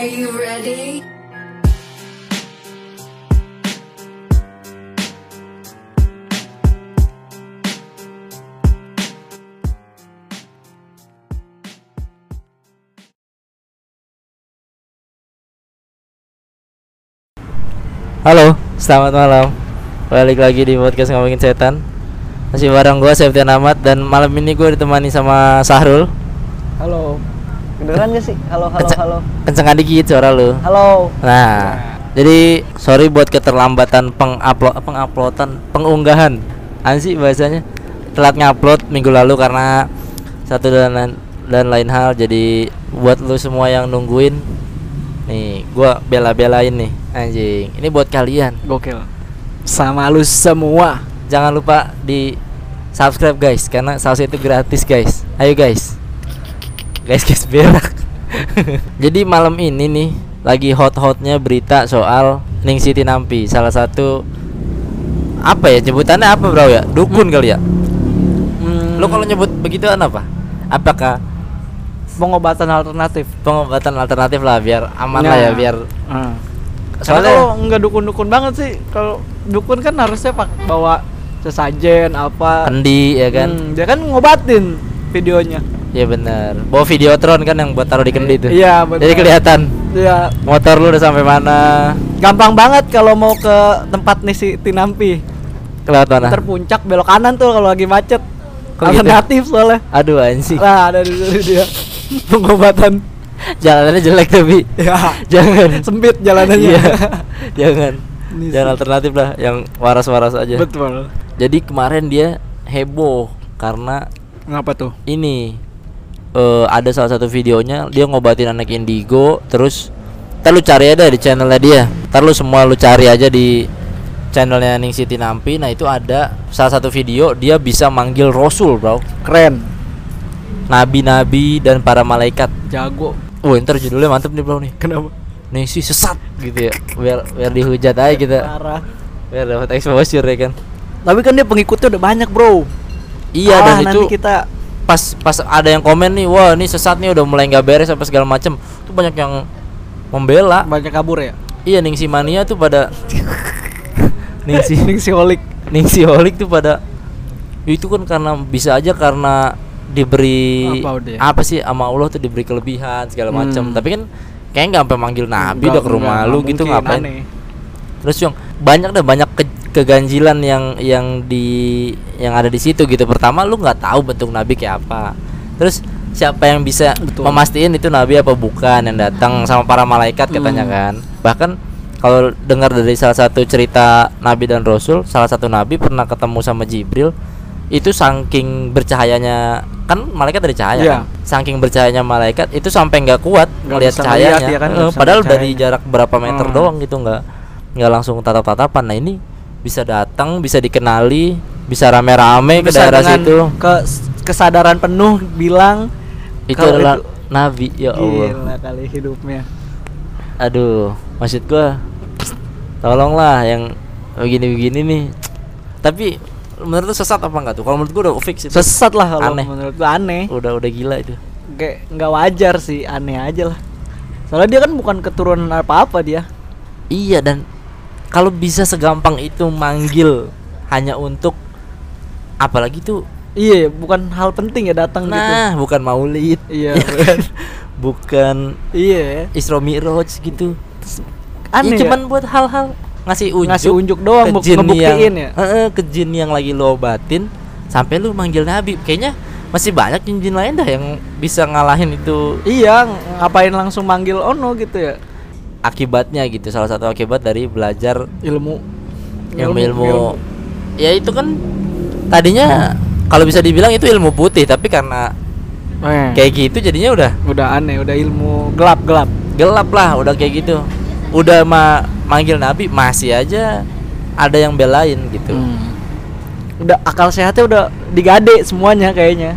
Are you ready? Halo, selamat malam. Balik lagi di podcast ngomongin setan. Masih bareng gue Septian Ahmad dan malam ini gue ditemani sama Sahrul. Halo. Kedengeran gak sih? Halo, halo, Kenceng- halo. Kencengan dikit suara lu. Halo. Nah, jadi sorry buat keterlambatan pengupload penguploadan pengunggahan. Ansi bahasanya telat ngupload minggu lalu karena satu dan lain, dan lain hal. Jadi buat lu semua yang nungguin nih, gua bela-belain nih anjing. Ini buat kalian. Gokil. Sama lu semua. Jangan lupa di subscribe guys karena saus itu gratis guys. Ayo guys. Guys guys berak. Jadi malam ini nih lagi hot-hotnya berita soal Ning Siti Nampi, salah satu apa ya sebutannya apa bro ya? Dukun kali ya. Hmm, Lo kalau nyebut begituan apa? Apakah pengobatan alternatif. pengobatan alternatif lah biar aman lah ya Nah. biar Hmm. Soalnya kalau nggak dukun-dukun banget sih. Kalau dukun kan harusnya pak bawa sesajen apa. kendi ya kan. Hmm, dia kan ngobatin videonya. Ya benar. Bawa videotron kan yang buat taruh di kendi itu. Iya, benar. Jadi kelihatan Iya. motor lu udah sampai mana. Gampang banget kalau mau ke tempat nih si Tinampi. Kelewat mana? Terpuncak belok kanan tuh kalau lagi macet. Kok gitu? Alternatif soalnya. Aduh anjing. Nah, ada di dia. Pengobatan. Jalanannya jelek tapi Ya. jangan Sempit jalanannya. Iya. jangan. Ini Jangan alternatif lah yang waras-waras aja. Betul. Jadi kemarin dia heboh karena Ngapa tuh? ini eh ada salah satu videonya dia ngobatin anak indigo terus Ntar lu cari aja di channelnya dia Ntar lu semua lu cari aja di channelnya Ning Siti Nampi Nah itu ada salah satu video dia bisa manggil Rasul bro Keren. Nabi-nabi dan para malaikat Jago. Wah ntar judulnya mantep nih bro nih Kenapa? Nih sih sesat gitu ya Biar biar dihujat aja kita Parah. Biar dapat exposure ya kan Tapi kan dia pengikutnya udah banyak, Bro. Iya Kalah dan itu nanti kita pas pas ada yang komen nih wah ini sesat nih udah mulai nggak beres apa segala macem tuh banyak yang membela banyak kabur ya. iya Ningsi mania tuh pada Ningsi Ningsi Holik. Ningsi holik tuh pada itu kan karena bisa aja karena diberi Apa udah ya? apa sih sama Allah tuh diberi kelebihan segala macam Hmm. tapi kan kayaknya nggak sampai manggil nabi udah ke rumah enggak, lu enggak gitu ngapain aneh. terus yang banyak deh banyak ke- keganjilan yang yang di yang ada di situ gitu pertama lu nggak tahu bentuk nabi kayak apa terus siapa yang bisa Betul. memastikan itu nabi apa bukan yang datang sama para malaikat katanya Hmm. kan bahkan kalau dengar dari salah satu cerita nabi dan rasul salah satu nabi pernah ketemu sama jibril itu saking bercahayanya kan malaikat dari cahaya Iya. kan saking bercahayanya malaikat itu sampai nggak kuat melihat cahayanya ngeliat ya kan, Eh, padahal ngeliat dari cahayanya. jarak berapa meter Hmm. doang gitu nggak nggak langsung tatap-tatapan nah ini bisa datang bisa dikenali bisa rame-rame ke daerah situ ke kesadaran penuh bilang itu adalah itu- nabi ya Allah Gila kali hidupnya. aduh maksud gua tolonglah yang begini-begini nih tapi menurut lu sesat apa enggak tuh kalau menurut gua udah fix itu Sesat lah kalau Aneh. menurut gua aneh. udah udah gila itu Kayak nggak wajar sih, aneh aja lah. Soalnya dia kan bukan keturunan apa-apa dia. iya dan kalau bisa segampang itu manggil hanya untuk apalagi tuh Iya, bukan hal penting ya datang gitu. nah bukan maulid Iya. ya kan bukan Iya. Isra Mi'raj gitu Aneh. ya, ya? cuman buat hal-hal ngasih unjuk Ngasih unjuk doang, ke jin ngebuktiin yang, ya? Heeh, ke jin yang lagi lo obatin sampai lu manggil nabi kayaknya masih banyak jin-jin lain dah yang bisa ngalahin itu Iya, ng- ngapain langsung manggil Ono gitu ya? Akibatnya gitu salah satu akibat dari belajar Ilmu. ilmu-ilmu ya itu kan tadinya kalau bisa dibilang itu ilmu putih tapi karena Eh, kayak gitu jadinya udah udah aneh, udah ilmu gelap-gelap. gelap lah udah kayak gitu udah ma manggil nabi masih aja ada yang belain gitu Hmm. Udah akal sehatnya udah digade semuanya kayaknya.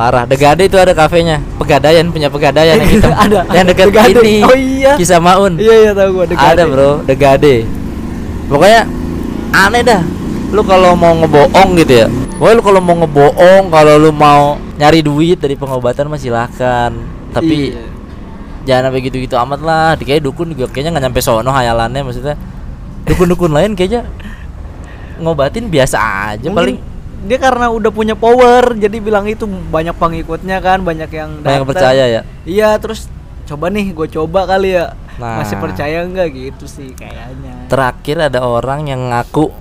Parah. Degade itu ada kafenya. Pegadaian punya pegadaian yang hitam. Ada, yang dekat Degade. ini. Oh iya. kisah maun. Iya iya tahu gua. Digade. ada bro. Degade. Pokoknya aneh dah. Lu kalau mau ngebohong gitu ya. Wah lu kalau mau ngebohong kalau lu mau nyari duit dari pengobatan mah silakan. Tapi Iya. jangan sampai gitu-gitu amat lah. Kayaknya dukun juga kayaknya nggak nyampe sono hayalannya maksudnya. Dukun-dukun lain kayaknya ngobatin biasa aja Mungkin paling dia karena udah punya power jadi bilang itu banyak pengikutnya kan banyak yang banyak datang. percaya ya iya terus coba nih gue coba kali ya Nah. masih percaya enggak gitu sih kayaknya terakhir ada orang yang ngaku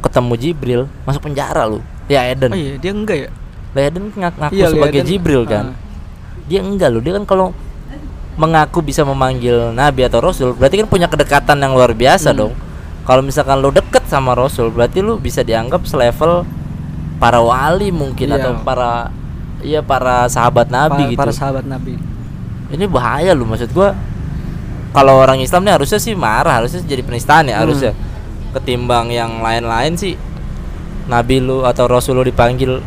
ketemu Jibril masuk penjara lu ya Eden oh iya dia enggak ya Eden ngak- ngaku Iya, sebagai Eden. Jibril kan Ah. dia enggak loh dia kan kalau mengaku bisa memanggil nabi atau rasul berarti kan punya kedekatan yang luar biasa Hmm. dong kalau misalkan lu deket sama rasul berarti lu bisa dianggap selevel para wali mungkin Iya. atau para iya para sahabat nabi Pa- gitu. para sahabat nabi. Ini bahaya lu maksud gua. Kalau orang Islam nih harusnya sih marah harusnya jadi penistaan ya Hmm. harusnya. Ketimbang yang lain-lain sih nabi lu atau rasul lu dipanggil.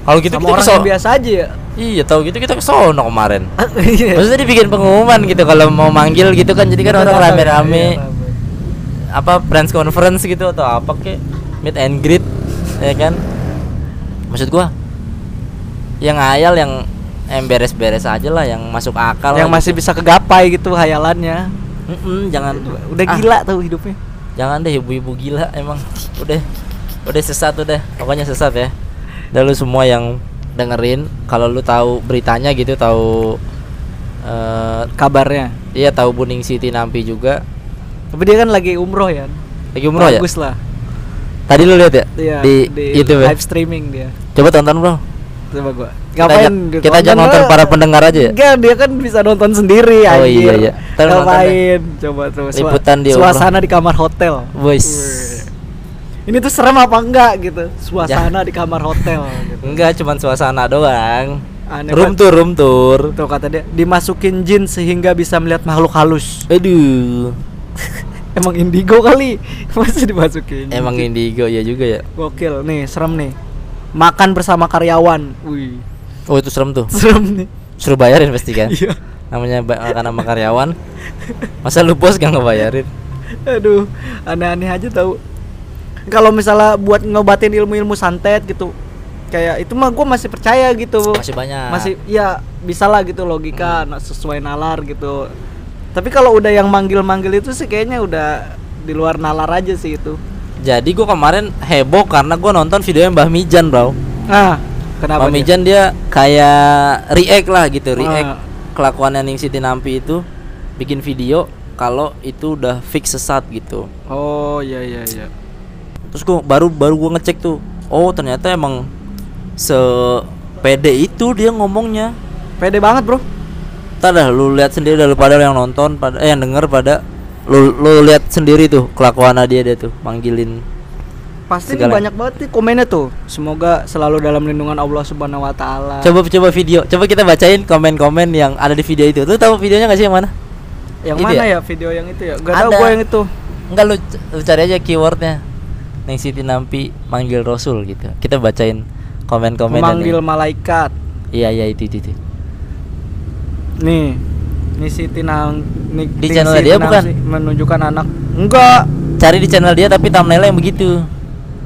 Kalau gitu sama kita orang keso- biasa aja ya. Iya tahu gitu kita ke sono kemarin. Iya. maksudnya dibikin pengumuman gitu kalau mau manggil gitu kan jadi kan orang Iya, rame-rame. Rame. apa branch conference gitu atau apa kek meet and greet ya kan? Maksud gua yang ngayal yang yang beres-beres aja lah yang masuk akal yang masih gitu. bisa kegapai gitu hayalannya. Mm-mm, jangan udah ah, gila tuh hidupnya. Jangan deh ibu-ibu gila emang. Udah udah sesat udah pokoknya sesat ya. Dan lu semua yang dengerin kalau lu tahu beritanya gitu tahu eh kabarnya. iya tahu Buning City Nampi juga. Tapi dia kan lagi umroh ya lagi umroh ya? Bagus lah tadi lu lihat ya Iya, di, YouTube ya live streaming dia coba tonton bro coba gua kita ajak, dia kita tonton nonton para pendengar aja ya Enggak, dia kan bisa nonton sendiri Oh, anjir. iya, iya. Ntar nonton Ngapain? Coba tuh Liputan di suasana di kamar hotel. Boys. Wih. Ini tuh serem apa enggak gitu? Suasana di kamar hotel gitu. enggak cuman suasana doang Aneh room tour room tour Tuh kata dia, dimasukin jin sehingga bisa melihat makhluk halus. aduh Emang indigo kali. Masih dimasukin. emang indigo ya juga ya Gokil nih, serem nih. Makan bersama karyawan. Wih, oh itu serem tuh serem nih. suruh bayarin pasti kan Iya. namanya makan sama karyawan masa lu bos gak ngebayarin Aduh, aneh-aneh aja tahu. Kalau misalnya buat ngobatin ilmu-ilmu santet gitu, kayak itu mah gue masih percaya gitu. masih banyak Masih, ya bisa lah gitu logika na- sesuai nalar gitu. Tapi kalau udah yang manggil-manggil itu sih kayaknya udah di luar nalar aja sih itu. jadi gua kemarin heboh karena gua nonton videonya Mbah Mijan bro Nah, kenapa? Mbah? Mijan dia kayak react lah gitu react Ah. kelakuannya Ning Siti Nampi itu bikin video kalau itu udah fix sesat gitu Oh iya iya iya. terus gua baru baru gua ngecek tuh oh ternyata emang se pede itu dia ngomongnya Pede banget bro. Ntar dah lu lihat sendiri dah lu pada yang nonton pada eh yang denger pada lu lu lihat sendiri tuh kelakuan dia dia tuh manggilin Pasti Segala. banyak banget nih komennya tuh. Semoga selalu dalam lindungan Allah Subhanahu wa taala. coba coba video coba kita bacain komen-komen yang ada di video itu lu tahu videonya gak sih yang mana Yang Itu mana ya? ya? video yang itu ya? Gak tau Ada. gue yang itu. enggak lu, lu cari aja keywordnya Neng Siti Nampi manggil Rasul gitu kita bacain komen-komen Memanggil malaikat. iya iya itu itu, itu. Nih, nih Siti Nang nih, Di Siti dia bukan? si- menunjukkan anak. Enggak. cari di channel dia tapi thumbnailnya yang begitu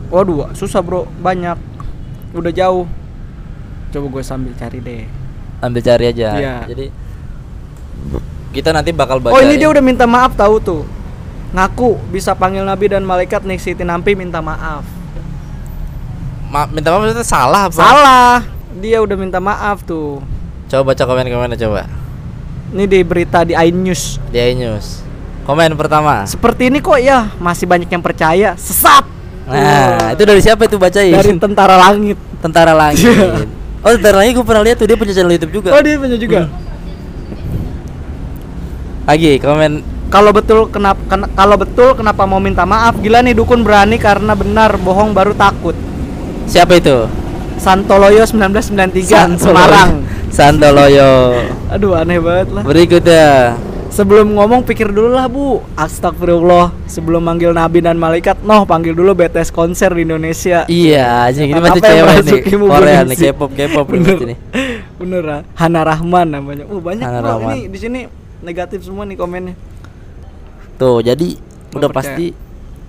Waduh, susah bro, banyak. Udah jauh. Coba gue sambil cari deh. ambil cari aja Iya. jadi kita nanti bakal baca Oh ini dia udah minta maaf tahu tuh. Ngaku bisa panggil nabi dan malaikat nih Siti Nampi minta maaf. Ma minta maaf maksudnya salah apa? Salah. Dia udah minta maaf tuh. Coba baca komen-komennya coba. Ini di berita di iNews. Di iNews. Komen pertama. Seperti ini kok ya masih banyak yang percaya. Sesat. Nah, itu dari siapa itu bacain? dari tentara langit. Tentara Langit. Iya. Oh, Tentara Langit gue pernah lihat tuh dia punya channel YouTube juga. Oh dia punya juga. Lagi komen Kalau betul kenapa kalau betul kenapa mau minta maaf? Gila nih dukun berani karena benar, bohong baru takut. siapa itu? Santoloyo 1993 Semarang. Santoloyo. Aduh aneh banget lah. Berikutnya. Sebelum ngomong pikir dulu lah bu Astagfirullah Sebelum manggil nabi dan malaikat Noh panggil dulu BTS konser di Indonesia Iya, anjing ini yang cewek nih. Korea nih? K-pop, K-pop Bener. Bener ah. Hana Rahman namanya Oh banyak Hana Rahman. ini di sini negatif semua nih komennya Tuh, jadi udah percaya. pasti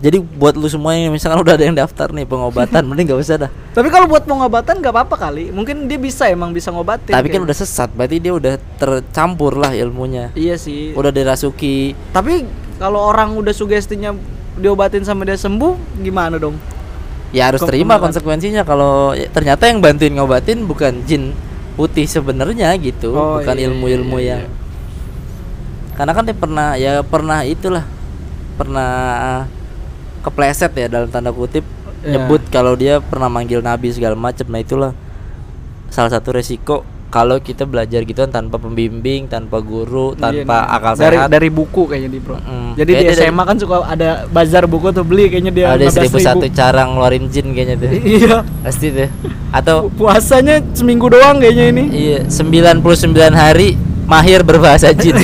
Jadi buat lu semua yang misalkan udah ada yang daftar nih pengobatan, mending nggak usah dah. Tapi kalau buat pengobatan nggak apa-apa kali. Mungkin dia bisa emang bisa ngobatin. Tapi kan udah sesat, berarti dia udah tercampur lah ilmunya. Iya sih. Udah dirasuki. Tapi kalau orang udah sugestinya diobatin sama dia sembuh, gimana dong? Ya harus Kok terima beneran? konsekuensinya kalau ya, ternyata yang bantuin ngobatin bukan jin putih sebenarnya gitu, Oh, bukan iya, ilmu-ilmu iya, yang karena kan dia pernah ya pernah itulah pernah kepleset ya dalam tanda kutip Ya. nyebut kalau dia pernah manggil nabi segala macam nah itulah salah satu resiko kalau kita belajar gitu kan tanpa pembimbing tanpa guru Iya tanpa nih. akal dari sehat dari buku kayaknya di bro. Mm-mm. Jadi Kayaknya di dari- SMA kan suka ada bazar buku tuh beli kayaknya dia ada 15.000. seribu satu cara ngeluarin jin kayaknya tuh Iya. pasti tuh atau Pu- Puasanya seminggu doang kayaknya ini. Iya, 99 hari mahir berbahasa jin.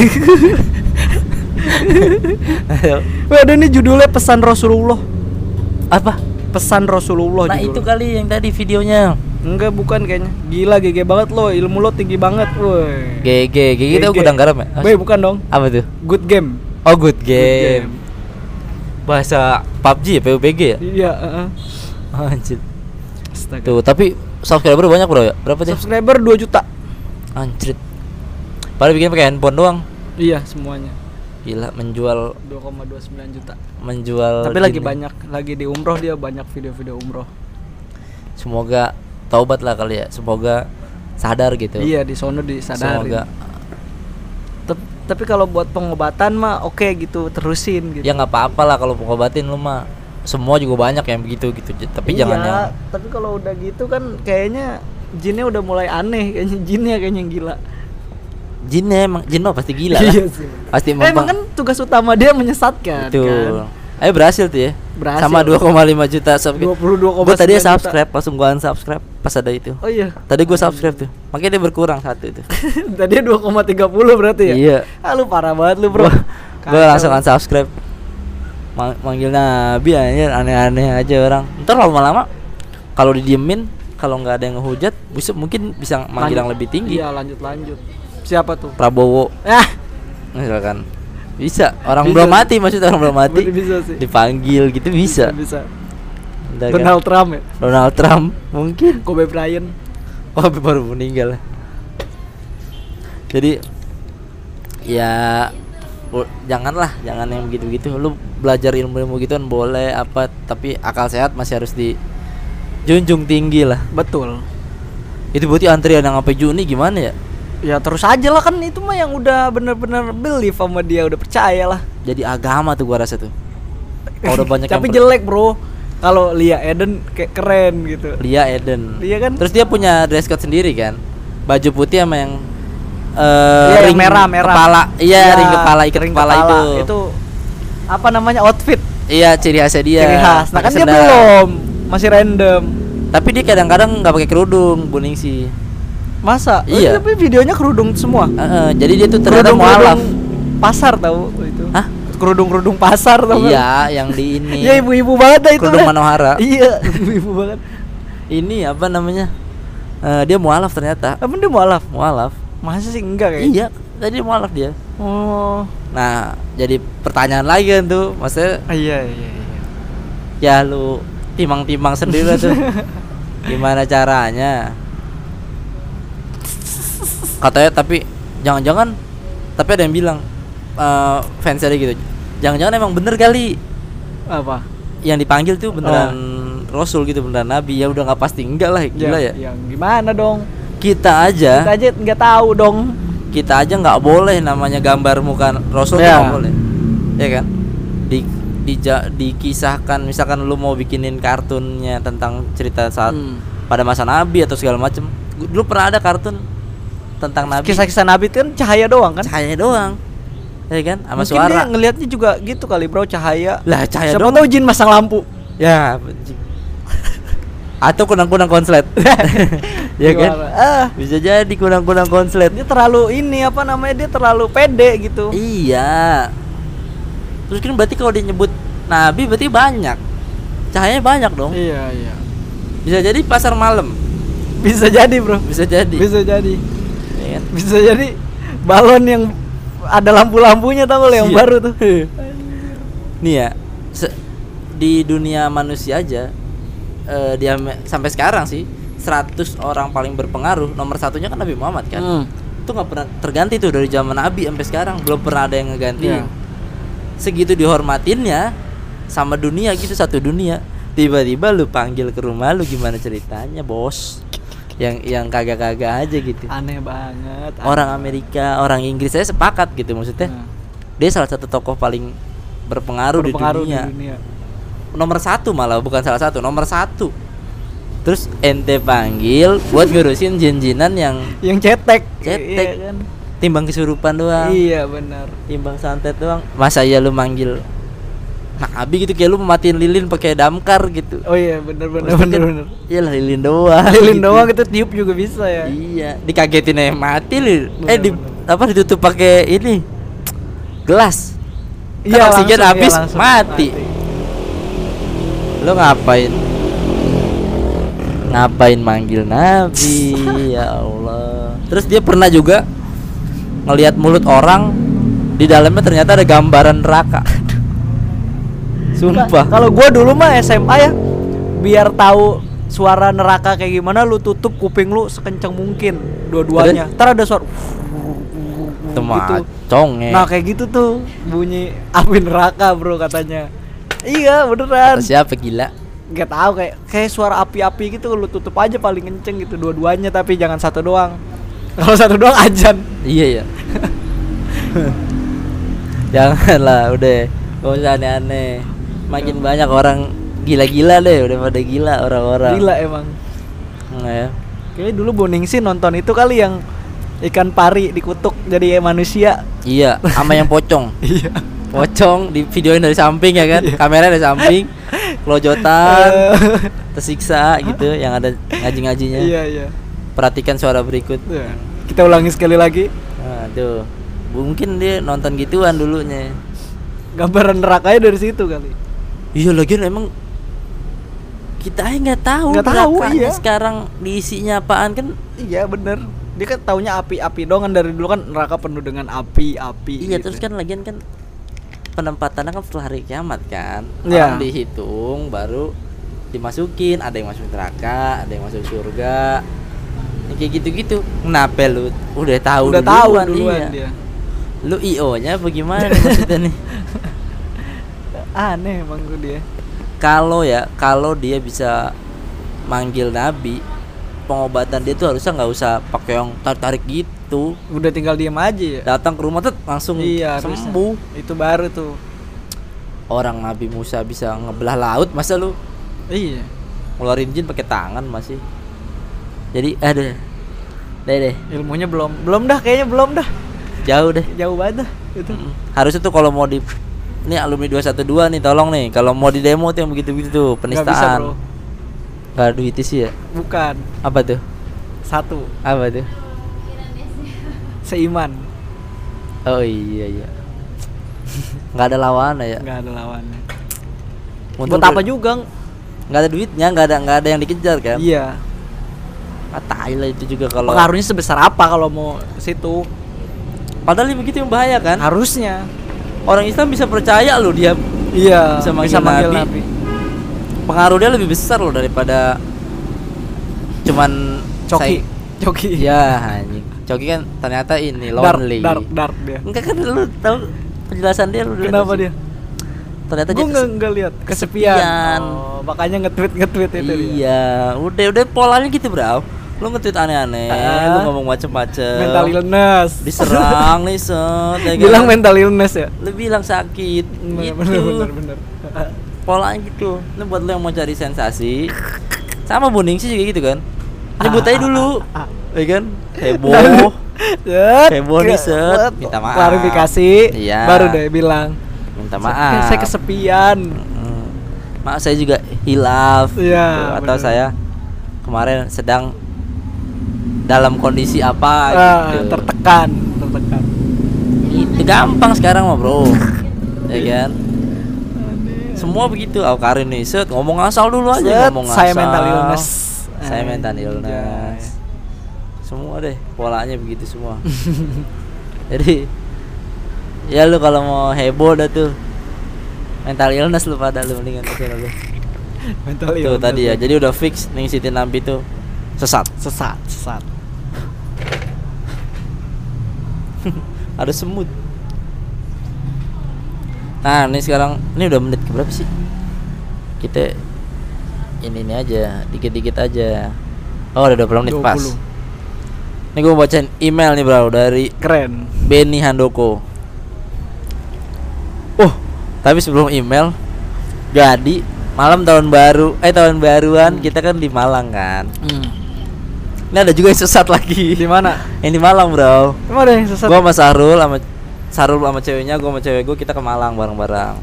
Ayo. Ada nih judulnya pesan Rasulullah. Apa? Pesan Rasulullah Nah, judulnya. itu kali yang tadi videonya. Enggak bukan kayaknya. Gila GG banget lo, ilmu lo tinggi banget, woi. GG, GG itu gudang garam ya? Boy, bukan dong. Apa tuh? Good game. Oh, good Good game. Bahasa PUBG ya, PUBG ya? Iya, heeh. Anjir. Astaga. Tuh, tapi subscriber banyak, Bro ya? Berapa dia? Subscriber 2 juta. Anjir. Padahal bikin pakai handphone doang. Iya, semuanya. Gila, menjual 2,29 juta. menjual Tapi lagi banyak, lagi di umroh dia banyak video-video umroh. Semoga taubat lah kali ya. Semoga sadar gitu. Iya, di sono disadarin. Semoga Tep- tapi kalau buat pengobatan mah oke gitu, terusin gitu. ya nggak apa-apa lah kalau pengobatin lu mah semua juga banyak yang begitu gitu tapi Iya, jangan yang tapi kalau udah gitu kan kayaknya jinnya udah mulai aneh kayaknya jinnya kayaknya yang gila. Jinnya emang jin mah pasti gila lah Iya sih. pasti Eh, emang memang kan tugas utama dia menyesatkan itu kan. ayo berhasil tuh ya Berhasil. sama 2,5 juta subscribe 22,9 gua tadi subscribe langsung gua unsubscribe pas ada itu Oh iya. tadi gua subscribe tuh makanya dia berkurang satu itu Tadi 2,30 berarti ya? iya Ah lu parah banget lu, Bro. gua, gua Kacau. langsung unsubscribe Ma- manggil nabi anjir aneh-aneh aja orang ntar lama-lama kalau didiemin kalau nggak ada yang ngehujat bisa mungkin bisa manggil yang lebih tinggi Iya, lanjut lanjut. Siapa tuh? Prabowo Ah, misalkan bisa orang Bisa. belum mati maksudnya orang belum mati bisa sih. dipanggil gitu bisa, Bisa. Udah kan? Donald Trump ya? Donald Trump mungkin Kobe Bryant. oh baru meninggal jadi ya janganlah jangan yang begitu-begitu lu belajar ilmu-ilmu gitu kan boleh apa tapi akal sehat masih harus dijunjung tinggi lah Betul. itu berarti antrian yang sampai Juni gimana ya Ya terus aja lah kan itu mah yang udah bener-bener believe sama dia udah percaya lah. jadi agama tuh gua rasa tuh kalau udah banyak Tapi jelek bro. Kalau Lia Eden kayak keren gitu. Lia Eden. Iya kan? Terus dia punya dress code sendiri kan? Baju putih sama yang eh Iya, ring merah merah. Kepala. Iya, Ya, ring kepala ikat ring kepala, itu. Itu apa namanya outfit Iya, ciri khasnya dia. ciri khas. Nah kan dia belum, masih random. Tapi dia kadang-kadang nggak pakai kerudung, Bu Ningsi. Masa? Oh, Iya. tapi videonya kerudung semua. Heeh, jadi dia tuh ternyata Kerudung mualaf. pasar tahu itu. Hah? Kerudung kerudung pasar tahu nggak? Iya, yang di ini. Iya ibu-ibu banget dah itu. Kerudung dah. Manohara. Iya, ibu-ibu banget. Ini apa namanya? Eh, dia mualaf ternyata. Apa dia mualaf? Mualaf. Masa sih enggak kayak? Iya, tadi dia mualaf dia. Oh. Nah, jadi pertanyaan lagi kan tuh, maksudnya Ah, iya iya iya. ya lu timang-timang sendiri tuh gimana caranya katanya tapi jangan-jangan tapi ada yang bilang eh fans dia gitu jangan-jangan emang bener kali Apa? yang dipanggil tuh beneran rasul gitu beneran nabi ya udah nggak pasti enggak lah gila ya, Yang gimana dong? kita aja Kita aja nggak tahu dong. kita aja nggak boleh namanya gambar muka rasul Ya. nggak boleh ya kan di dija- dikisahkan misalkan lu mau bikinin kartunnya tentang cerita saat Hmm. pada masa nabi atau segala macem dulu pernah ada kartun tentang nabi Kisah-kisah Nabi kan cahaya doang kan? cahaya doang ya kan sama Mungkin suara dia ngelihatnya juga gitu kali bro cahaya. lah cahaya Siapa doang tahu jin masang lampu. ya atau kunang-kunang konslet ya kan? Ah, bisa jadi kunang-kunang konslet dia terlalu ini apa namanya dia terlalu pede gitu. Iya. Terus kan berarti kalau dia nyebut nabi berarti banyak. Cahayanya banyak dong. Iya iya. Bisa jadi pasar malam. Bisa jadi bro. Bisa jadi. Bisa jadi. Bisa jadi balon yang ada lampu-lampunya tau lo yang baru tuh. Nih ya. di dunia manusia aja eh, dia sampai sekarang sih 100 orang paling berpengaruh nomor satunya kan Nabi Muhammad kan Hmm. itu nggak pernah terganti tuh dari zaman Nabi sampai sekarang belum pernah ada yang ngegantiin Iya. segitu dihormatinnya sama dunia gitu satu dunia tiba-tiba lu panggil ke rumah lu gimana ceritanya bos yang yang kagak-kagak aja gitu Aneh banget. aneh. orang Amerika orang Inggris saya sepakat gitu maksudnya Nah, dia salah satu tokoh paling berpengaruh, berpengaruh di dunia. di dunia. nomor satu malah bukan salah satu nomor satu terus ente panggil buat ngurusin jin-jinan yang Yang cetek. Cetek. Iya kan? timbang kesurupan doang Iya benar. timbang santet doang masa iya lu manggil Nabi gitu kayak lu mematiin lilin pakai damkar gitu Oh iya benar benar Maksudnya benar kan, benar. Iyalah lilin doang Lilin gitu. doang itu tiup juga bisa ya. Iya, dikagetin aja mati lil. Bener, eh di bener. apa ditutup pakai ini gelas. Kan oksigen langsung, habis, iya, langsung mati. Lo ngapain? Ngapain manggil Nabi? ya Allah. Terus dia pernah juga ngelihat mulut orang di dalamnya ternyata ada gambaran neraka. Sumpah. Kalau gua dulu mah SMA ya, biar tahu suara neraka kayak gimana lu tutup kuping lu sekencang mungkin dua-duanya. Ntar ada suara Itu mah gitu. conge. Nah kayak gitu tuh bunyi api neraka bro katanya. Iya beneran. Kata siapa gila? Gak tahu kayak kayak suara api-api gitu lu tutup aja paling kenceng gitu dua-duanya tapi jangan satu doang. Kalau satu doang ajan. Iya ya. Janganlah, udah. Gak usah aneh-aneh. Makin banyak orang gila-gila deh, udah pada gila orang-orang. Gila emang. Nah, ya. Kayaknya dulu Boningsi nonton itu kali yang ikan pari dikutuk jadi manusia. Iya, sama yang pocong. Iya. Pocong di videoin dari samping ya kan? Iya. Kamera dari samping. Kelojotan, Eh, tersiksa gitu yang ada ngaji-ngajinya. Iya iya. Perhatikan suara berikut. Ya. Kita ulangi sekali lagi. Tuh. Mungkin dia nonton gituan dulunya. Gambaran nerakanya dari situ kali. Iya lagian emang kita aja nggak tahu Nggak tahu, iya. sekarang diisinya apaan kan Iya bener. Dia kan taunya api-api doang kan dari dulu kan neraka penuh dengan api-api. iya gitu. terus kan lagian kan penempatannya kan setelah hari kiamat kan orang dihitung baru dimasukin ada yang masuk neraka ada yang masuk surga Ya, kayak gitu-gitu kenapa lu udah tahu udah tahu duluan, duluan iya. dia. lu io nya bagaimana maksudnya nih Aneh emang tuh dia. kalau ya kalau dia bisa manggil nabi pengobatan dia tuh harusnya nggak usah pakai yang tarik tarik gitu Udah tinggal diem aja ya. datang ke rumah tuh langsung Iya, harusnya. sembuh Itu baru tuh. orang Nabi Musa bisa ngebelah laut masa lu Iya. ngeluarin jin pakai tangan masih jadi ada deh deh Ilmunya belum belum dah kayaknya belum dah. jauh deh Jauh banget dah itu. Mm. harusnya tuh kalau mau di ini alumni 212 nih tolong nih kalau mau di demo tuh yang begitu-begitu tuh bisa, penistaan Bro. nggak ada duit sih ya Bukan. apa tuh Satu. apa tuh Seiman. oh iya iya nggak ada lawan ya nggak ada. Untung Buat apa juga? nggak ada duitnya nggak ada nggak ada yang dikejar kan Iya. ah, lah itu juga kalau Pengaruhnya sebesar apa kalau mau situ? padahal ini begitu yang bahaya kan Harusnya. Orang Islam bisa percaya loh dia Iya. Bisa manggil Nabi. pengaruh dia lebih besar loh daripada cuman Coki. say- Coki. ya anjing coki kan ternyata ini Dark, lonely dark, dark dia. enggak kan lu tahu penjelasan dia lu Kenapa dia? ternyata Gue dia nggak nggak lihat kesepian. kesepian. Oh, makanya nge-tweet nge-tweet itu dia. iya udah udah polanya gitu bro lu nge-tweet aneh-aneh Ah. lu ngomong macem-macem Mental illness. diserang nih set ya kan? Bilang mental illness ya. lu bilang sakit Bener, gitu bener bener bener. polanya gitu ini buat lo yang mau cari sensasi sama buning sih juga gitu kan nyebut aja dulu ya kan heboh Heboh nih, Set. Minta maaf. Klarifikasi. Iya. Baru deh bilang. minta "Saya- maaf Saya kesepian. Maaf saya juga hilaf Iya, gitu. atau bener. saya kemarin sedang dalam kondisi apa Ah, gitu. tertekan, tertekan. itu gampang sekarang mah bro. Ya kan? Semua begitu. Al Karin nih set. Ngomong asal dulu aja Set, ngomong saya asal. mental illness. saya mental illness. Semua deh polanya begitu semua. Jadi ya lu kalau mau heboh dah tuh. Mental illness lu pada lu mendingan lu Mental tuh tadi ya. jadi udah fix nih Siti Nampi tuh sesat. Sesat, sesat. ada semut. Nah ini sekarang ini udah menit ke berapa sih? Kita ini ini aja dikit-dikit aja. Oh udah 20 menit pas. 20. ini gue bacain email nih bro dari Keren. Benny Handoko. Oh tapi sebelum email jadi malam tahun baru eh tahun baruan kita kan di Malang kan ini ada juga yang sesat lagi Di mana? yang di Malang bro Emang ada yang sesat? Gua sama Sarul sama Sarul sama ceweknya, gua sama cewek gua kita ke Malang bareng-bareng.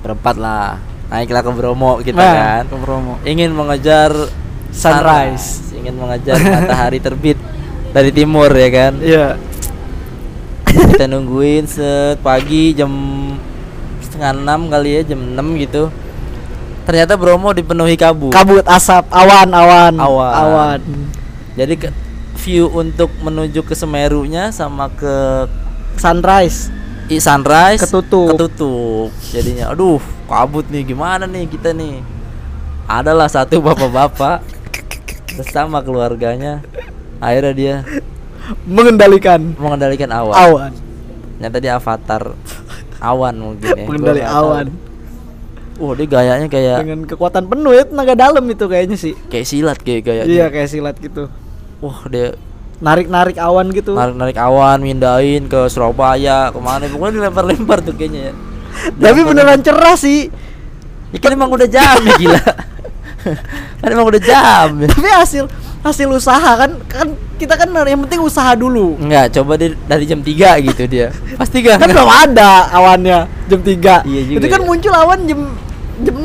Berempat lah. Naiklah ke Bromo kita Nah, kan. ke Bromo. Ingin mengejar Sunrise. ingin mengejar matahari terbit dari timur ya kan. Iya. kita nungguin set pagi jam setengah enam kali ya jam 6 gitu. Ternyata Bromo dipenuhi kabut. Kabut, asap, awan, awan, Awan. awan. Jadi ke view untuk menuju ke Semerunya sama ke Sunrise. i sunrise Ketutup. ketutup jadinya aduh kabut nih gimana nih kita nih adalah satu bapak-bapak bersama keluarganya akhirnya dia Mengendalikan mengendalikan awan awan. nyata dia avatar awan mungkin ya Mengendali awan. wah dia gayanya kayak Dengan kekuatan penuh ya tenaga dalam itu kayaknya sih. kayak silat kayak gayanya Iya kayak silat gitu. Wah dia Narik-narik awan gitu. narik-narik awan mindahin ke Surabaya ke mana pokoknya dilempar-lempar tuh kayaknya ya Tapi beneran cerah sih. ya kan emang udah jam ya gila kan emang udah jam ya. Tapi hasil hasil usaha kan kan kita kan yang penting usaha dulu. Enggak, coba di, dari jam 3 gitu dia. Pasti gak? Kan belum ada awannya jam 3 Iya juga Itu kan ya. muncul awan jam jam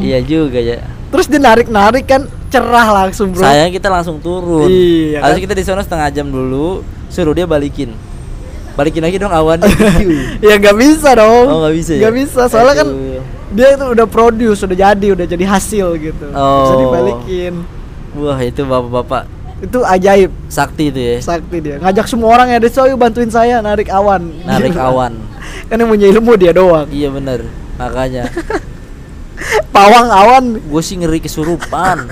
6 Iya juga ya. Terus dia narik-narik kan cerah langsung bro Sayang kita langsung turun. Iya, Harus kan? kita di sana setengah jam dulu, suruh dia balikin. Balikin lagi dong awannya. Ya nggak bisa dong Oh, nggak bisa ya? Nggak bisa soalnya kan Aduh. dia itu udah produce, udah jadi, udah jadi hasil gitu Bisa Oh. dibalikin Wah, itu bapak-bapak Itu ajaib sakti itu ya. sakti dia ngajak semua orang ya deh yuk bantuin saya narik awan Narik Gitu. awan. kan yang punya ilmu dia doang Iya bener Makanya pawang awan gue sih ngeri kesurupan.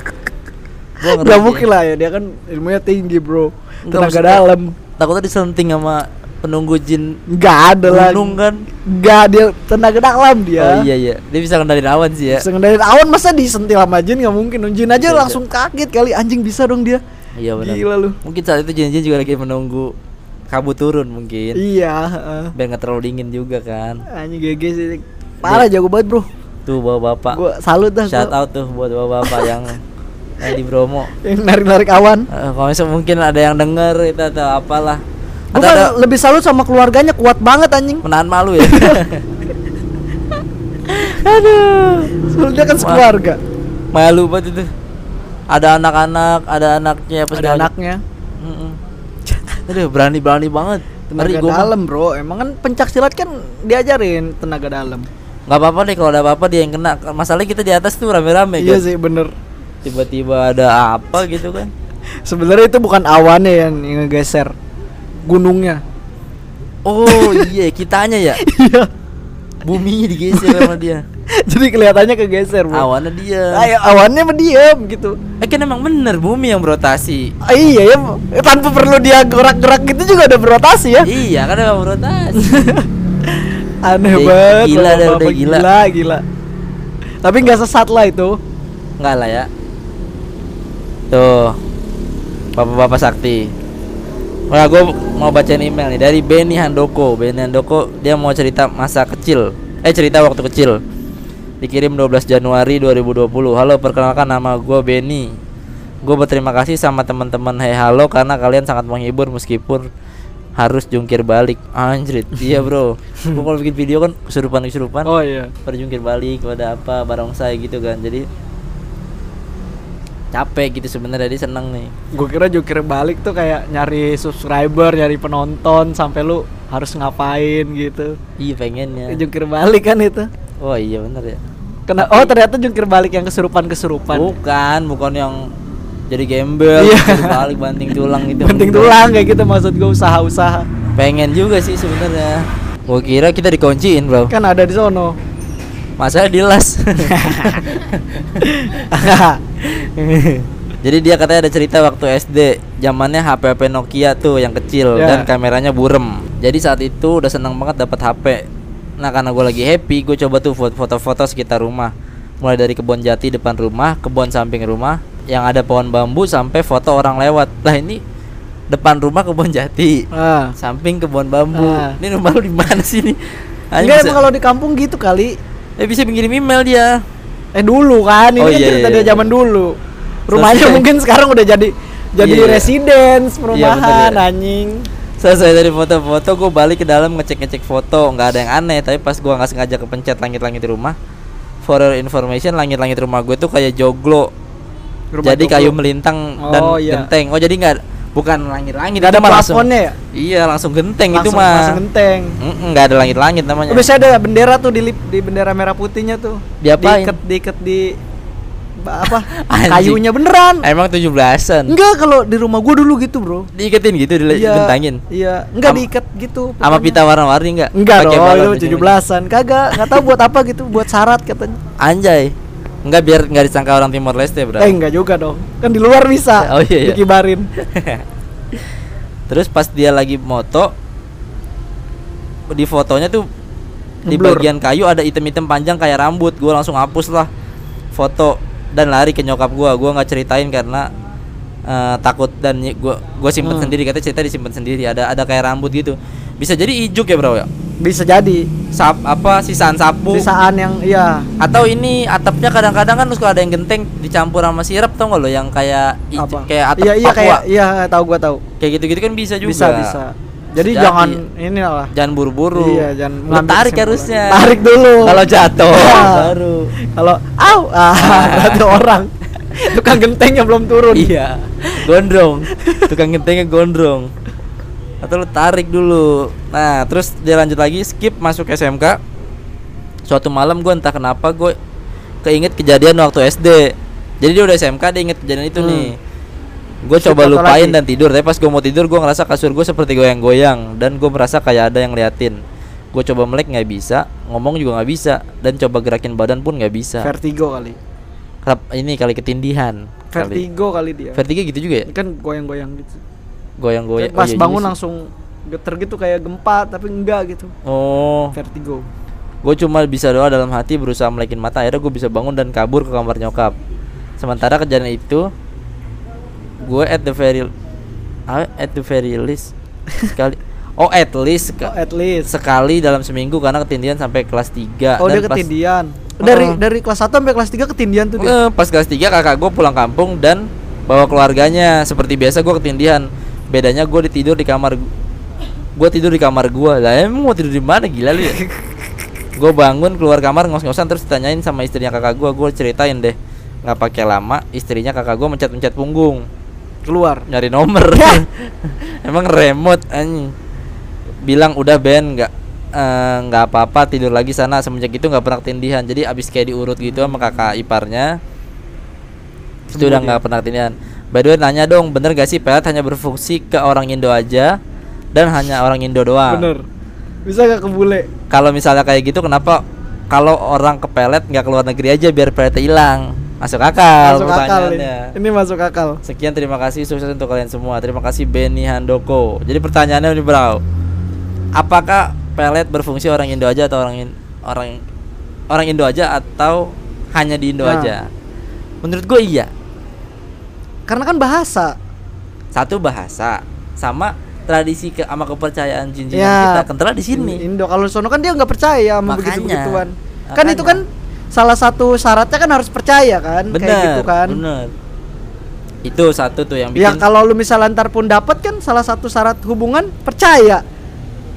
Gak mungkin lah ya dia kan ilmunya tinggi bro tenaga dalam Takutnya disenting sama penunggu jin nggak ada lah gunung kan. nggak dia tenaga dalam dia Oh iya iya. Dia bisa kendaliin awan sih ya. Bisa ngendaliin awan masa disentil sama jin nggak mungkin jin aja Bisa, langsung kaget kali anjing bisa dong dia Iya benar. gila lu Mungkin saat itu jin-jin juga lagi menunggu kabut turun mungkin. iya heeh. Biar nggak terlalu dingin juga kan. anjing GG sih parah jago banget bro Tuh bawa bapak. gua salut dah Shout gua. out tuh buat bapak-bapak yang yang di Bromo. yang narik narik awan Eh, kalau misalnya mungkin ada yang denger itu atau apalah. Atau kan ada lebih salut sama keluarganya kuat banget anjing menahan malu ya. aduh soalnya kan sekeluarga malu banget itu. Ada anak-anak, ada anaknya apa ada anaknya Mm-mm. Aduh, berani-berani banget. Ngeri tenaga gua dalam bro emang kan pencak silat kan diajarin tenaga dalam nggak apa-apa deh kalau ada apa-apa dia yang kena. Masalahnya kita di atas tuh rame-rame iya kan. sih bener Tiba-tiba ada apa gitu kan. sebenarnya itu bukan awannya yang, yang ngegeser gunungnya Oh iya, kitanya ya. iya Bumi digeser sama dia. jadi kelihatannya kegeser bro Awannya dia. Ayo, awannya mah diem gitu Eh kan emang bener bumi yang berotasi. Ah, iya ya eh, tanpa perlu dia gerak-gerak gitu juga udah berotasi ya Iya kan emang berotasi. aneh banget gila bapak-bapak, udah gila. gila gila tapi nggak sesat lah itu Enggak lah ya. Tuh. Bapak-bapak sakti. Nah, gue mau bacain email nih dari Benny Handoko. Benny Handoko dia mau cerita masa kecil. Eh cerita waktu kecil. Dikirim 12 Januari 2020. Halo, perkenalkan nama gue Benny. Gue berterima kasih sama teman-teman Hey Halo karena kalian sangat menghibur meskipun harus jungkir balik. Anjrit. Iya, Bro. Gue kalau bikin video kan kesurupan-kesurupan oh iya pada jungkir balik pada apa barongsai gitu kan jadi capek gitu sebenarnya dia seneng nih. Gue kira jukir balik tuh kayak nyari subscriber nyari penonton sampai lu harus ngapain gitu. Iya pengennya. Jungkir balik kan itu? Oh iya bener ya. Kena, oh ternyata jungkir balik yang kesurupan kesurupan bukan bukan yang jadi gembel Iya. jungkir balik banting tulang gitu. Enggak. tulang kayak gitu maksud gue usaha-usaha. Pengen juga sih sebenarnya. Gua kira kita dikunciin bro. Kan ada di sono. Masalah di las. Jadi dia katanya ada cerita waktu SD, zamannya HP HP Nokia tuh yang kecil Ya. dan kameranya burem. Jadi saat itu udah seneng banget dapat HP. Nah karena gue lagi happy, gue coba tuh foto- foto-foto sekitar rumah. Mulai dari kebun jati depan rumah, kebun samping rumah, yang ada pohon bambu sampai foto orang lewat. Lah ini depan rumah kebun jati, Ah. samping kebun bambu. Ah. Ini rumah lu di mana sih nih? Anjing Enggak bisa- emang kalau di kampung gitu kali. Eh bisa ngirim email dia. Eh dulu kan, ini Oh, kan iya, cerita iya, dia iya. zaman dulu. Rumahnya Selesai. mungkin sekarang udah jadi jadi Iya, iya. residence perumahan bener ya. anjing. Selesai dari foto-foto gue balik ke dalam ngecek-ngecek foto nggak ada yang aneh tapi pas gua nggak sengaja kepencet langit-langit rumah for your information langit-langit rumah gue tuh kayak joglo Rumah jadi joglo. kayu melintang dan Oh, iya. genteng oh jadi nggak bukan langit-langit ada itu mah langsung ya? iya langsung genteng itu Langsung- mah langsung genteng. Nggak ada langit-langit namanya biasanya ada bendera tuh di di bendera merah putihnya tuh. Diapain? Diikat diikat di apa? Anjing. Kayunya beneran. emang 17-an Enggak kalau di rumah gua dulu gitu, Bro. diiketin gitu dibentangin Iya, enggak Am- diikat gitu. sama pita warna-warni nggak Enggak Pakai dong, itu ujung-ujung. 17-an. Kagak, enggak tahu buat apa gitu, buat syarat katanya. anjay Enggak biar nggak disangka orang Timor Leste bro Eh, enggak juga dong. Kan di luar bisa. Oh, iya, iya. Dikibarin. Terus pas dia lagi moto di fotonya tuh di Ngeblur. bagian kayu ada item-item panjang kayak rambut. Gua langsung hapus lah foto dan lari ke nyokap gua. Gua nggak ceritain karena eh, takut dan gua gua simpen Hmm. sendiri katanya cerita disimpan sendiri. Ada ada kayak rambut gitu. Bisa jadi ijuk ya, Bro ya. Bisa jadi Sap apa sisaan sapu sisaan yang iya atau ini atapnya kadang-kadang kan suka ada yang genteng dicampur sama sirap tau nggak lo yang kayak apa? kayak atap iya iya Papua. kayak iya tahu gua tahu. kayak gitu-gitu kan bisa juga Bisa bisa. Jadi Jadi. jangan ini lah. jangan buru-buru Iya, jangan Lu tarik harusnya Tarik dulu. kalau jatuh Ah. baru Kalau au ah berarti orang tukang genteng yang belum turun. iya gondrong tukang gentengnya gondrong atau lu tarik dulu nah terus dia lanjut lagi skip masuk SMK suatu malam gue entah kenapa gue keinget kejadian waktu SD jadi dia udah SMK dia inget kejadian itu Hmm. nih gue coba lupain lagi? dan tidur tapi pas gue mau tidur gue ngerasa kasur gue seperti goyang-goyang dan gue merasa kayak ada yang liatin gue coba melek nggak bisa ngomong juga nggak bisa dan coba gerakin badan pun nggak bisa Vertigo kali. Kerap- ini kali ketindihan kali. Vertigo kali dia. vertigo gitu juga ya kan goyang-goyang gitu. Goyang-goyang Pas oh iya bangun sih. langsung geter gitu kayak gempa tapi enggak gitu. oh Vertigo. gue cuma bisa doa dalam hati berusaha melekin mata akhirnya gue bisa bangun dan kabur ke kamar nyokap sementara kejadian itu gue at the very at the very least sekali oh at least Oh, at least. sekali dalam seminggu karena ketindihan sampai kelas 3 Oh, dia ketindian. Dari dari kelas 1 sampai kelas 3 ketindian tuh dia. Eh, pas kelas 3 kakak gue pulang kampung dan bawa keluarganya seperti biasa gue ketindihan bedanya gue tidur di kamar gue tidur di kamar gue lah emang mau tidur di mana? Gila lu ya. Gue bangun keluar kamar ngos-ngosan terus ditanyain sama istrinya kakak gue gue ceritain deh. Nggak pakai lama istrinya kakak gue mencet-mencet punggung. Keluar. nyari nomor. Emang remote anjing. Bilang udah Ben nggak eh, nggak apa-apa tidur lagi sana. Semenjak itu nggak pernah ketindihan. Jadi abis kayak diurut gitu sama kakak iparnya itu udah nggak pernah ketindihan by the way nanya dong bener gak sih pelet hanya berfungsi ke orang Indo aja dan hanya orang Indo doang Bener. Bisa gak ke bule? kalau misalnya kayak gitu kenapa kalau orang ke pelet nggak keluar negeri aja biar peletnya hilang masuk akal Masuk akal nih. pertanyaannya Ini masuk akal. Sekian terima kasih sukses untuk kalian semua. Terima kasih Benny Handoko. Jadi pertanyaannya nih bro, apakah pelet berfungsi orang Indo aja atau orang In- orang orang Indo aja atau hanya di Indo Nah. aja? Menurut gue iya. Karena kan bahasa. Satu bahasa sama tradisi ke sama kepercayaan jinjingan Ya. kita kental di sini. Indo kalau sono kan dia nggak percaya sama Makanya. begitu begituan. Kan itu Makanya. kan salah satu syaratnya kan harus percaya kan, Bener, kayak gitu kan. bener. Itu satu tuh yang Ya bikin kalau lu misalnya ntar pun dapat kan salah satu syarat hubungan percaya.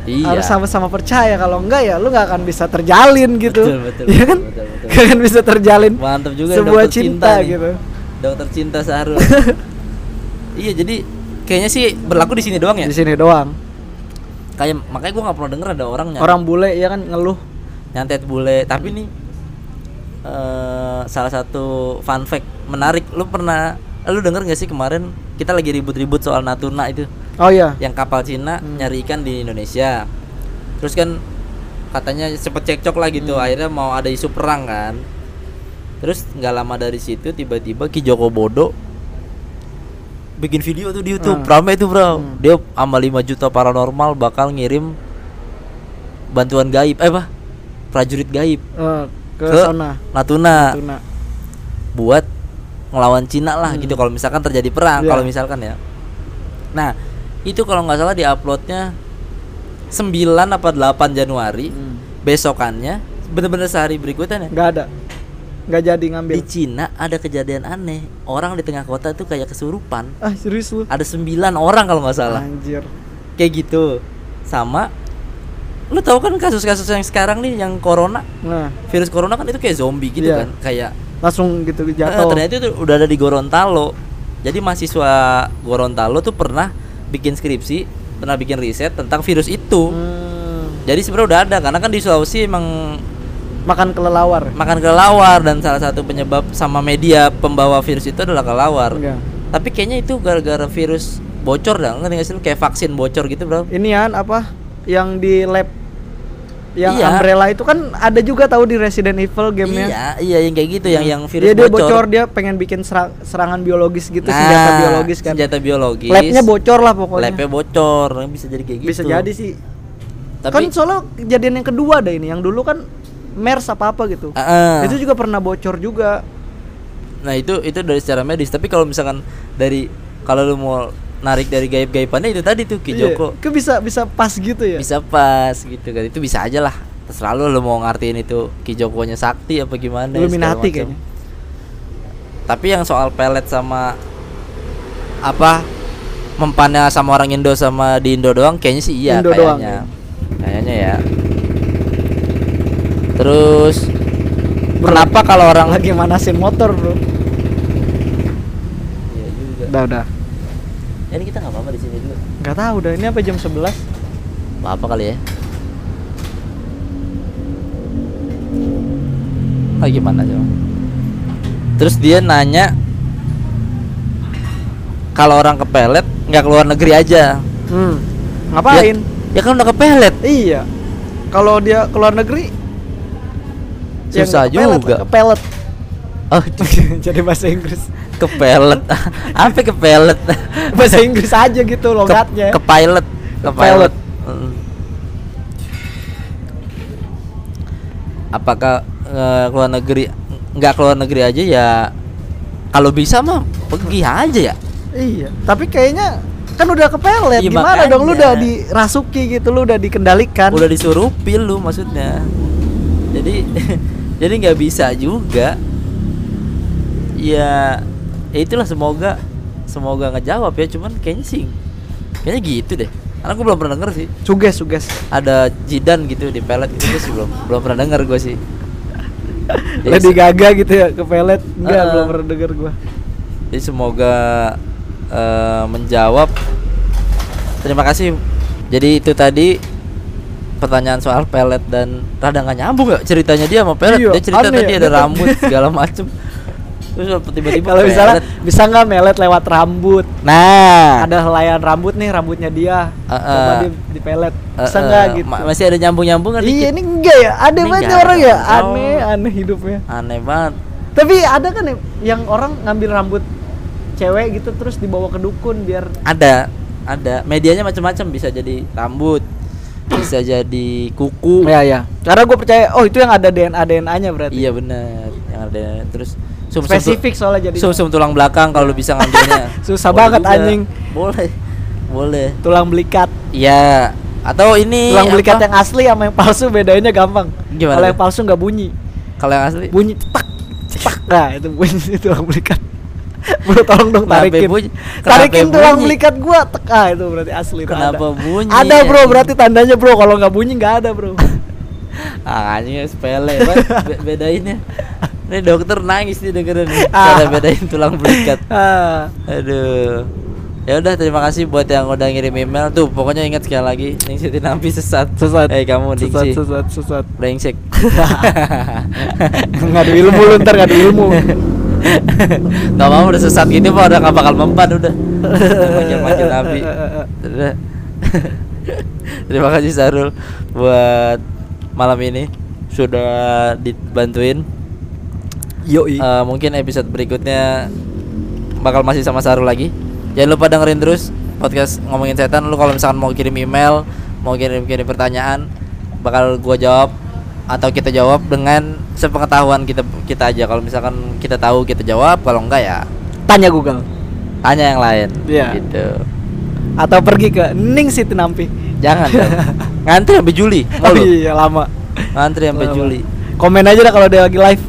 iya. Harus sama-sama percaya. Kalau enggak ya lu nggak akan bisa terjalin gitu. Betul, betul, Iya betul, kan? betul, betul. Nggak akan bisa terjalin Mantap juga sebuah cinta, nih. gitu. Dokter cinta Sahrul. iya, jadi kayaknya sih berlaku di sini doang ya. Di sini doang. Kayak makanya gua nggak pernah denger ada orang nyantet, Orang bule ya kan ngeluh. nyantet bule. Tapi nih eh salah satu fun fact menarik. Lu pernah lu denger gak sih kemarin kita lagi ribut-ribut soal Natuna itu Oh iya. yang kapal Cina Hmm. nyari ikan di Indonesia. Terus kan katanya cepet cekcok lah gitu Hmm. akhirnya mau ada isu perang kan terus nggak lama dari situ tiba-tiba Ki Joko Bodo bikin video tuh di YouTube Hmm. rame tuh bro Hmm. dia sama 5 juta paranormal bakal ngirim bantuan gaib eh apa prajurit gaib Eh, ke, Ke- sana Natuna Natuna. buat ngelawan Cina lah Hmm. gitu kalau misalkan terjadi perang Iya. kalau misalkan ya nah itu kalau nggak salah diuploadnya 9 apa 8 Januari Hmm. besokannya bener-bener sehari berikutnya nggak ada nggak jadi ngambil. Di Cina ada kejadian aneh. Orang di tengah kota tuh kayak kesurupan. Ah serius lu? Ada 9 orang kalau nggak salah. Anjir. Kayak gitu. Sama lu tahu kan kasus-kasus yang sekarang nih yang corona? Nah. Virus corona kan itu kayak zombie gitu Iya. kan kayak langsung gitu Eh, jatuh. ternyata itu udah ada di Gorontalo. Jadi mahasiswa Gorontalo tuh pernah bikin skripsi, pernah bikin riset tentang virus itu. Hmm. Jadi sebenarnya udah ada karena kan di Sulawesi emang makan kelelawar makan kelelawar dan salah satu penyebab sama media pembawa virus itu adalah kelelawar. Enggak. Tapi kayaknya itu gara-gara virus bocor dah, ngerti nggak sih? Kayak vaksin bocor gitu, Bro. ini kan apa yang di lab yang Iya. umbrella itu kan ada juga tahu di Resident Evil gamenya Iya, iya yang kayak gitu, yang yang virus dia, dia bocor. bocor dia pengen bikin serang- serangan biologis gitu Nah, senjata biologis kan Senjata biologis. labnya bocor lah pokoknya Labnya bocor, bisa jadi kayak gitu. bisa jadi sih Tapi kan soalnya kejadian yang kedua ada ini yang dulu kan MERS apa apa gitu ah. itu juga pernah bocor juga Nah itu itu dari secara medis. Tapi kalau misalkan dari kalau lu mau narik dari gaib-gaibannya itu tadi tuh Ki Iya, Joko ke bisa bisa pas gitu ya bisa pas gitu kan. Itu bisa aja lah. Terserah lu lu mau ngartiin itu Ki Jokonya sakti apa gimana. Illuminati kayaknya Tapi yang soal pelet sama apa mempannya sama orang Indo sama di Indo doang kayaknya sih iya Indo doang, kayaknya. Kayaknya ya. Terus kenapa kalau orang lagi manasin motor bro? Iya juga. udah udah. Ya, ini kita nggak apa-apa di sini dulu. nggak tahu udah. Ini apa jam 11 apa kali ya. Ah gimana coba terus dia nanya kalau orang kepelet nggak keluar negeri aja. Hmm. ngapain? ya kan udah kepelet. Iya. Kalau dia keluar negeri ya Susah kepelet, juga. kepelet. Oh jadi bahasa Inggris. Kepelet. Apa kepelet? Bahasa Inggris aja gitu logatnya ke pilot ke Ke-pilot. pilot Mm. apakah eh, keluar negeri nggak keluar negeri aja ya kalau bisa mah pergi aja ya. Iya tapi kayaknya kan udah kepelet. Iya, gimana dong? Lu makanya. udah dirasuki gitu lu udah dikendalikan. Udah disuruh pil lu maksudnya. Jadi jadi nggak bisa juga. Ya ya itulah semoga semoga ngejawab ya. Cuman kayaknya sih kayaknya gitu deh. Karena gue belum pernah denger sih. Suges suges. Ada jidan gitu di pelet gitu gue sih belum belum pernah denger gue sih. Jadi Lady Gaga gitu ya kepelet enggak Ah. belum pernah denger gua. Jadi semoga eh, menjawab. Terima kasih. Jadi itu tadi pertanyaan soal pelet dan rada nggak nyambung ya ceritanya dia sama pelet. Iya, dia cerita aneh tadi ya. ada rambut segala macem. Terus tiba-tiba kalau misalnya pelet. bisa nggak melet lewat rambut? Nah. Ada helaian rambut nih rambutnya dia. Coba ah. di, dipelet eh, bisa nggak gitu? Ma- masih ada nyambung-nyambungan iya ini enggak ya? Ada Ini banget orang ya? aneh aneh hidupnya. Aneh banget. Tapi ada kan ya yang orang ngambil rambut cewek gitu terus dibawa ke dukun biar ada ada. Medianya macam-macam bisa jadi rambut bisa jadi kuku. Ya ya karena gue percaya oh itu yang ada DNA DNA nya berarti. Iya bener. Yang ada terus sum spesifik soalnya jadi sum, sum tulang belakang kalau lu bisa ngambilnya. Susah Boleh banget, juga. anjing. boleh. Boleh. Tulang belikat. Iya. Atau ini tulang belikat apa? yang asli sama yang palsu bedainnya gampang. Gimana kalau yang palsu nggak bunyi. Kalau yang asli? Bunyi cetak cetak nah itu bunyi tulang belikat bro tolong dong tarikin bunyi? Tarikin tulang belikat gua tek ah itu berarti asli Kenapa ada. bunyi, ada bro berarti tandanya bro kalau nggak bunyi nggak ada bro ah anjing sepele Be- bedainnya ini dokter nangis nih dengerin nih Ah. cara bedain tulang belikat ah Aduh. Ya udah terima kasih buat yang udah ngirim email tuh. Pokoknya ingat sekali lagi Ningsi Tinampi sesat. sesat Eh kamu sesat Ningsi. sesat sesat Brengsek. nggak ada ilmu lu ntar nggak ada ilmu Gak mau udah sesat gini mah udah gak bakal mempan udah. Makin-makin Nabi. Udah. terima kasih Sarul buat malam ini sudah dibantuin. Yoi. Eh, mungkin episode berikutnya bakal masih sama Saru lagi. Jangan lupa dengerin terus podcast ngomongin setan. Lu kalau misalkan mau kirim email, mau kirim-kirim pertanyaan, bakal gua jawab atau kita jawab dengan sepengetahuan kita kita aja. Kalau misalkan kita tahu kita jawab, kalau enggak ya Tanya Google tanya yang lain. Iya. Gitu. atau pergi ke Ning City Nampi. Jangan dong. Ngantri sampai Juli. Oh iya lama. Ngantri sampai Lama. Juli. Komen aja dah kalau dia lagi live.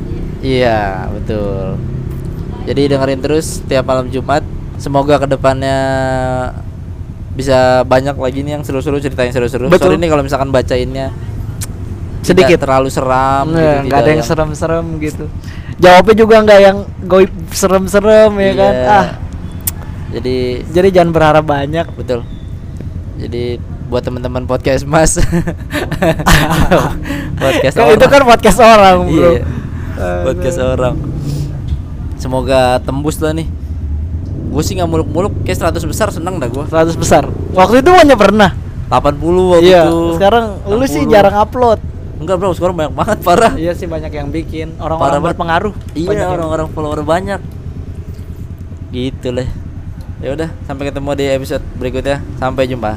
Iya, betul. Jadi dengerin terus tiap malam Jumat. Semoga ke depannya bisa banyak lagi nih yang seru-seru cerita yang seru-seru. Betul. Sorry nih kalau misalkan bacainnya Sedikit. terlalu seram. Nggak, gitu, ada yang serem-serem gitu. Jawabnya juga nggak yang goib serem-serem ya kan. Iya. Ah, Jadi jadi jangan berharap banyak. betul. Jadi buat teman-teman podcast Mas. podcast Kan itu kan podcast orang, Bro. Iya. Eh, podcast orang. Semoga tembus lah nih. Gue sih nggak muluk-muluk, kayak 100 besar seneng dah gue. 100 besar. Waktu itu hanya pernah. 80 waktu Iya, itu. sekarang lu sih 60. jarang upload. Enggak bro, sekarang banyak banget parah. Iya sih banyak yang bikin orang-orang berpengaruh. Iya yang- orang-orang follower banyak. Gitu lah. Ya udah, sampai ketemu di episode berikutnya. Sampai jumpa.